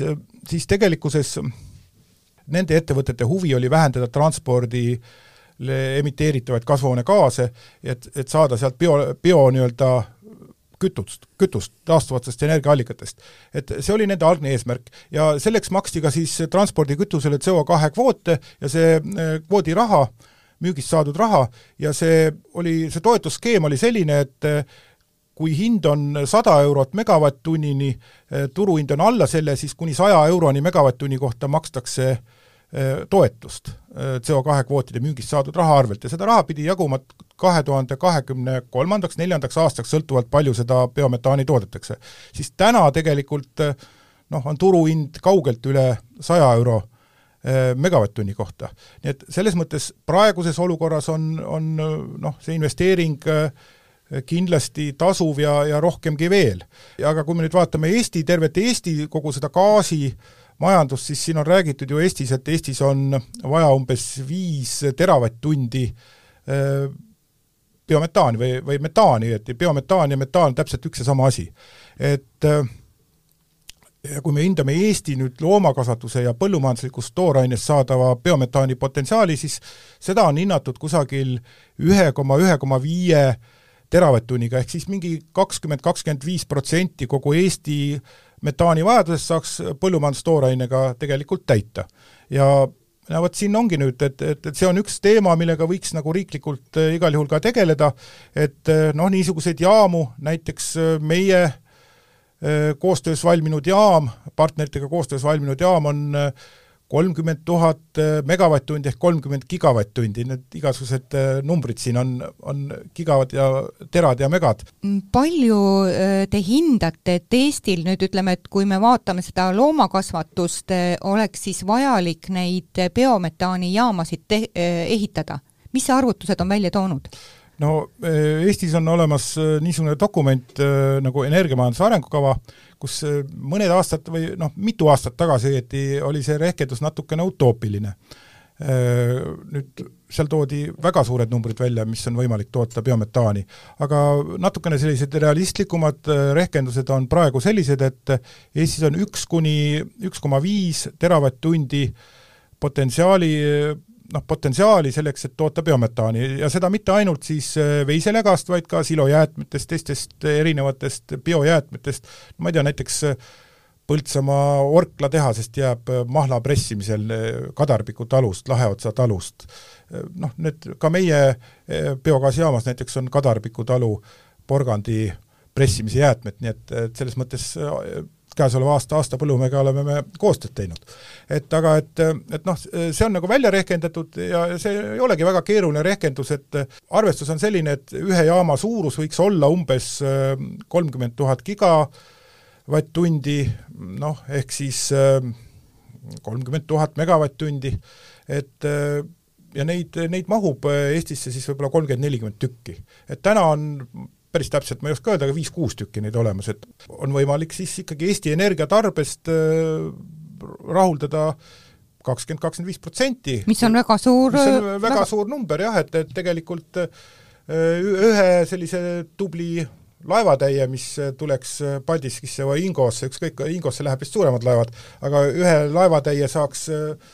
siis tegelikkuses nende ettevõtete huvi oli vähendada transpordi emiteeritavaid kasvuhoonegaase, et, et saada sealt bio, bio nii-öelda kütust, kütust taastuvatest energiaallikatest. et see oli nende algne eesmärk ja selleks maksti ka siis transpordikütusele CO2 kvoote ja see eh, kvoodiraha, müügist saadud raha ja see oli, see toetusskeem oli selline, et eh, kui hind on sada eurot megavatt-tunnini, eh, turuhind on alla selle, siis kuni saja euroni megavatt-tunni kohta makstakse äh, toetust äh, CO2 kvootide müügist saadud raha arvelt ja seda raha pidi jaguma kahe tuhande kahekümne kolmandaks, neljandaks aastaks, sõltuvalt palju seda biometaani toodetakse. siis täna tegelikult äh, noh, on turuhind kaugelt üle saja euro megavatt-tunni kohta. nii et selles mõttes praeguses olukorras on, on noh, see investeering kindlasti tasuv ja, ja rohkemgi veel. aga kui me nüüd vaatame Eesti, tervet Eesti, kogu seda gaasi äh, majandust, siis siin on räägitud ju Eestis, et Eestis on vaja umbes viis teravatt-tundi äh, biometaani või, või metaani, et biometaan ja metaan on täpselt üks ja sama asi. et äh, ja kui me hindame Eesti nüüd loomakasvatuse ja põllumajanduslikust toorainest saadava biometaani potentsiaali, siis seda on hinnatud kusagil ühe koma ühe koma viie teravatt-tunniga, ehk siis mingi kakskümmend, kakskümmend viis protsenti kogu Eesti metaanivajadusest saaks põllumajandustoorainega tegelikult täita. ja no vot siin ongi nüüd, et, et, et see on üks teema, millega võiks nagu riiklikult äh, igal juhul ka tegeleda, et äh, noh, niisuguseid jaamu näiteks äh, meie koostöös valminud jaam, partneritega koostöös valminud jaam on kolmkümmend tuhat megavatt-tundi ehk kolmkümmend gigavatt-tundi, need igasugused numbrid siin on, on gigavad ja terad ja megad. palju te hindate, et Eestil nüüd ütleme, et kui me vaatame seda loomakasvatust, oleks siis vajalik neid biometaanijaamasid te-, ehitada? mis arvutused on välja toonud? no Eestis on olemas niisugune dokument nagu energiamajanduse arengukava, kus mõned aastad või noh, mitu aastat tagasi õieti oli see rehkendus natukene utoopiline. Nüüd seal toodi väga suured numbrid välja, mis on võimalik toota biometaani. aga natukene sellised realistlikumad rehkendused on praegu sellised, et Eestis on üks kuni üks koma viis teravatt-tundi potentsiaali noh, potentsiaali selleks, et toota biometaani ja seda mitte ainult siis äh, veiselegast, vaid ka silojäätmetest, teistest erinevatest biojäätmetest, ma ei tea, näiteks äh, Põltsamaa Orkla tehasest jääb äh, mahla pressimisel Kadarpiku talust, Laheotsa talust. Noh, need ka meie biogaasijaamas näiteks on Kadarpiku talu porgandi pressimise jäätmed, nii et, et selles mõttes käesoleva aasta aasta põllumehega oleme me koostööd teinud. et aga et, et noh, see on nagu välja rehkendatud ja see ei olegi väga keeruline rehkendus, et arvestus on selline, et ühe jaama suurus võiks olla umbes äh, kolmkümmend tuhat gigavatt-tundi, noh, ehk siis äh, kolmkümmend tuhat megavatt-tundi, et äh, ja neid, neid mahub Eestisse siis võib-olla kolmkümmend, nelikümmend tükki. et täna on päris täpselt ma ei oska öelda, aga viis-kuus tükki neid olemas, et on võimalik siis ikkagi Eesti Energia tarbest äh, rahuldada kakskümmend, kakskümmend viis protsenti. mis on väga suur mis on väga, väga suur number jah, et, et tegelikult äh, ühe sellise tubli laevatäie, mis tuleks Paldiskisse või Ingosse, ükskõik, Ingosse läheb vist suuremad laevad, aga ühe laevatäie saaks äh,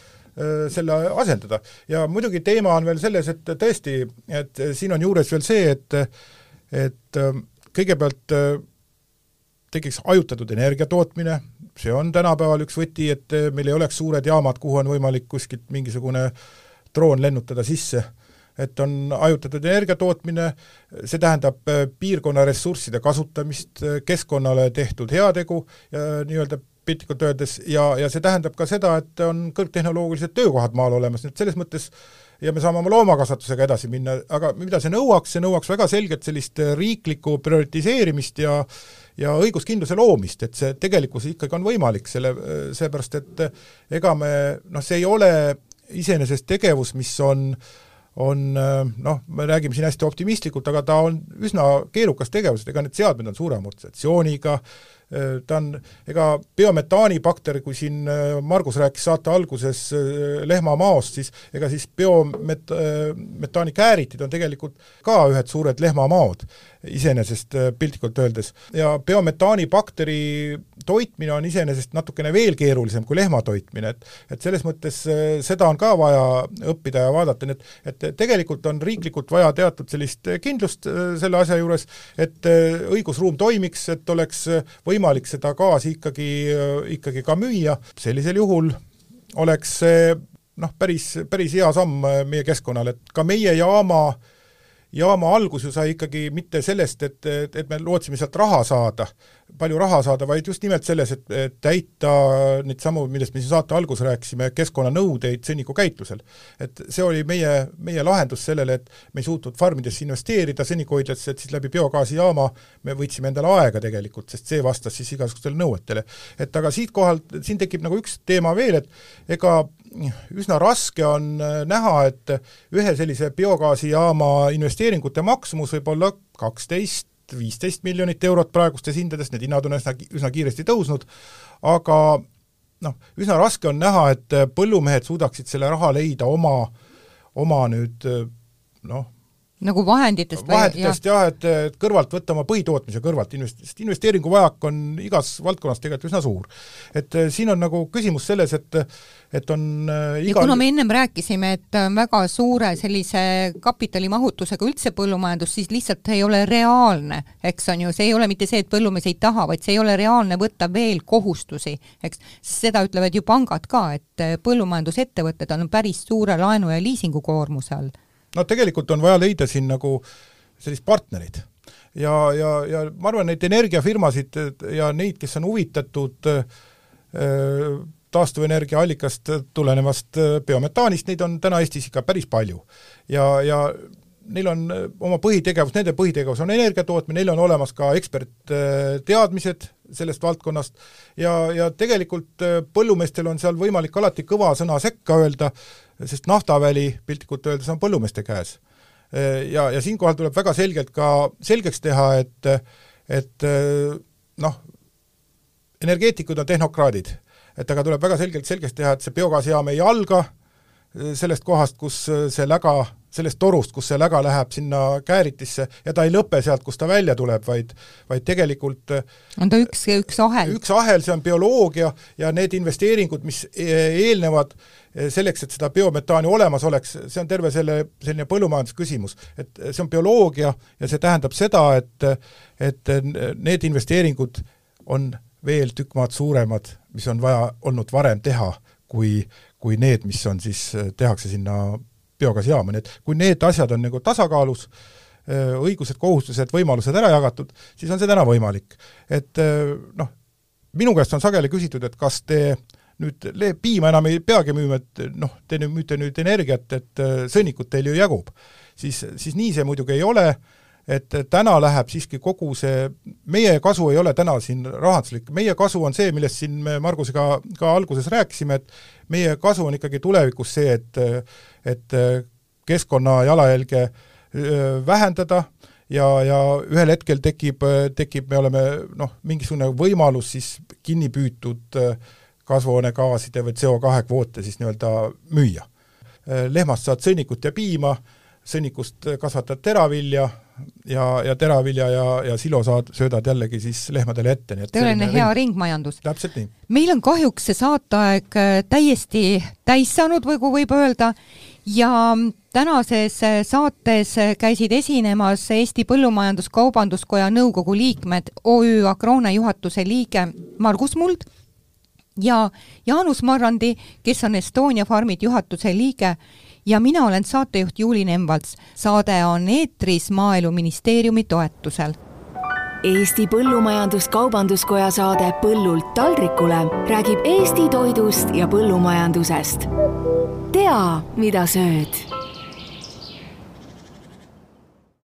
selle asendada. ja muidugi teema on veel selles, et tõesti, et siin on juures veel see, et et ähm, kõigepealt äh, tekiks hajutatud energia tootmine, see on tänapäeval üks võti, et äh, meil ei oleks suured jaamad, kuhu on võimalik kuskilt mingisugune droon lennutada sisse, et on hajutatud energia tootmine, see tähendab äh, piirkonna ressursside kasutamist, keskkonnale tehtud heategu nii-öelda piltlikult öeldes, ja, ja see tähendab ka seda, et on kõrgtehnoloogilised töökohad maal olemas, nii et selles mõttes ja me saame oma loomakasvatusega edasi minna, aga mida see nõuaks, see nõuaks väga selgelt sellist riiklikku prioritiseerimist ja ja õiguskindluse loomist, et see tegelikkus ikkagi on võimalik, selle, seepärast et ega me noh, see ei ole iseenesest tegevus, mis on on noh, me räägime siin hästi optimistlikult, aga ta on üsna keerukas tegevus, et ega need seadmed on suure amortisatsiooniga, Äh, ta on, ega biometaanibakter, kui siin äh, Margus rääkis saate alguses äh, lehmamaost, siis ega siis biomet-, metaanikääritid on tegelikult ka ühed suured lehmamaod iseenesest piltlikult öeldes. ja biometaanibakteri toitmine on iseenesest natukene veel keerulisem kui lehma toitmine, et et selles mõttes seda on ka vaja õppida ja vaadata, nii et et tegelikult on riiklikult vaja teatud sellist kindlust selle asja juures, et õigusruum toimiks, et oleks võimalik seda gaasi ikkagi, ikkagi ka müüa, sellisel juhul oleks see noh, päris, päris hea samm meie keskkonnale, et ka meie jaama jaama algus ju sai ikkagi mitte sellest, et, et, me lootsime sealt raha saada, palju raha saada, vaid just nimelt selles, et, täita neid samu, millest me siin saate alguses rääkisime, keskkonnanõudeid sõnnikukäitlusel. et see oli meie, meie lahendus sellele, et me ei suutnud farmidesse investeerida sõnnikuhoidlasse, et siis läbi biogaasijaama me võtsime endale aega tegelikult, sest see vastas siis igasugustele nõuetele. et aga siitkohal, siin tekib nagu üks teema veel, et ega üsna raske on näha, et ühe sellise biogaasijaama investeeringute maksumus võib olla kaksteist viisteist miljonit eurot praegustes hindades, need hinnad on üsna, üsna kiiresti tõusnud, aga noh, üsna raske on näha, et põllumehed suudaksid selle raha leida oma, oma nüüd noh, nagu vahenditest vahenditest jah ja,, et, et kõrvalt võtta oma põhitootmise kõrvalt invest-, sest investeeringuvajak on igas valdkonnas tegelikult üsna suur. et äh, siin on nagu küsimus selles, et et on iga ja kuna me ennem rääkisime, et on väga suure sellise kapitalimahutusega üldse põllumajandus, siis lihtsalt ei ole reaalne, eks on ju, see ei ole mitte see, et põllumees ei taha, vaid see ei ole reaalne võtta veel kohustusi, eks. seda ütlevad ju pangad ka, et põllumajandusettevõtted on päris suure laenu- ja liisingukoormuse all no tegelikult on vaja leida siin nagu sellist partnerit. ja, ja, ja ma arvan, neid energiafirmasid ja neid, kes on huvitatud äh, taastuvenergia allikast tulenevast äh, biometaanist, neid on täna Eestis ikka päris palju. ja, ja neil on äh, oma põhitegevus, nende põhitegevus on energia tootmine, neil on olemas ka ekspertteadmised sellest valdkonnast ja, ja tegelikult põllumeestel on seal võimalik alati kõva sõna sekka öelda, sest naftaväli piltlikult öeldes on põllumeeste käes. ja, ja siinkohal tuleb väga selgelt ka selgeks teha, et et noh, energeetikud on tehnokraadid, et aga tuleb väga selgelt selgeks teha, et see biogaasijaam ei alga sellest kohast, kus see läga sellest torust, kus see läga läheb sinna kääritisse ja ta ei lõpe sealt, kust ta välja tuleb, vaid vaid tegelikult on ta üks, üks ahel? üks ahel, see on bioloogia ja need investeeringud, mis e-, eelnevad selleks, et seda biometaani olemas oleks, see on terve selle, selline põllumajandusküsimus. et see on bioloogia ja see tähendab seda, et et need investeeringud on veel tükk maad suuremad, mis on vaja olnud varem teha, kui, kui need, mis on siis, tehakse sinna biogaasijaama, nii et kui need asjad on nagu tasakaalus, õigused, kohustused, võimalused ära jagatud, siis on see täna võimalik. et noh, minu käest on sageli küsitud, et kas te nüüd le-, piima enam ei peagi müüma, et noh, te nüüd müüte nüüd energiat, et sõnnikut teil ju jagub. siis, siis nii see muidugi ei ole, et täna läheb siiski kogu see, meie kasu ei ole täna siin rahanduslik, meie kasu on see, millest siin me Margusega ka alguses rääkisime, et meie kasu on ikkagi tulevikus see, et et keskkonna jalajälge vähendada ja, ja ühel hetkel tekib, tekib, me oleme noh, mingisugune võimalus siis kinni püütud kasvuhoonegaaside või CO2 kvoote siis nii-öelda müüa. lehmast saad sõnnikut ja piima, sõnnikust kasvatad teravilja ja, ja teravilja ja, ja silo saad, söödad jällegi siis lehmadele ette, nii et selline hea ring. ringmajandus. täpselt nii. meil on kahjuks see saateaeg äh, täiesti täis saanud, või kui võib öelda, ja tänases äh, saates äh, käisid esinemas Eesti Põllumajandus-Kaubanduskoja nõukogu liikmed, OÜ Agrone juhatuse liige Margus Muld ja Jaanus Marrandi, kes on Estonia Farmid juhatuse liige ja mina olen saatejuht Juuli Nemvalts. saade on eetris Maaeluministeeriumi toetusel. Eesti Põllumajandus-Kaubanduskoja saade Põllult taldrikule räägib Eesti toidust ja põllumajandusest. tea, mida sööd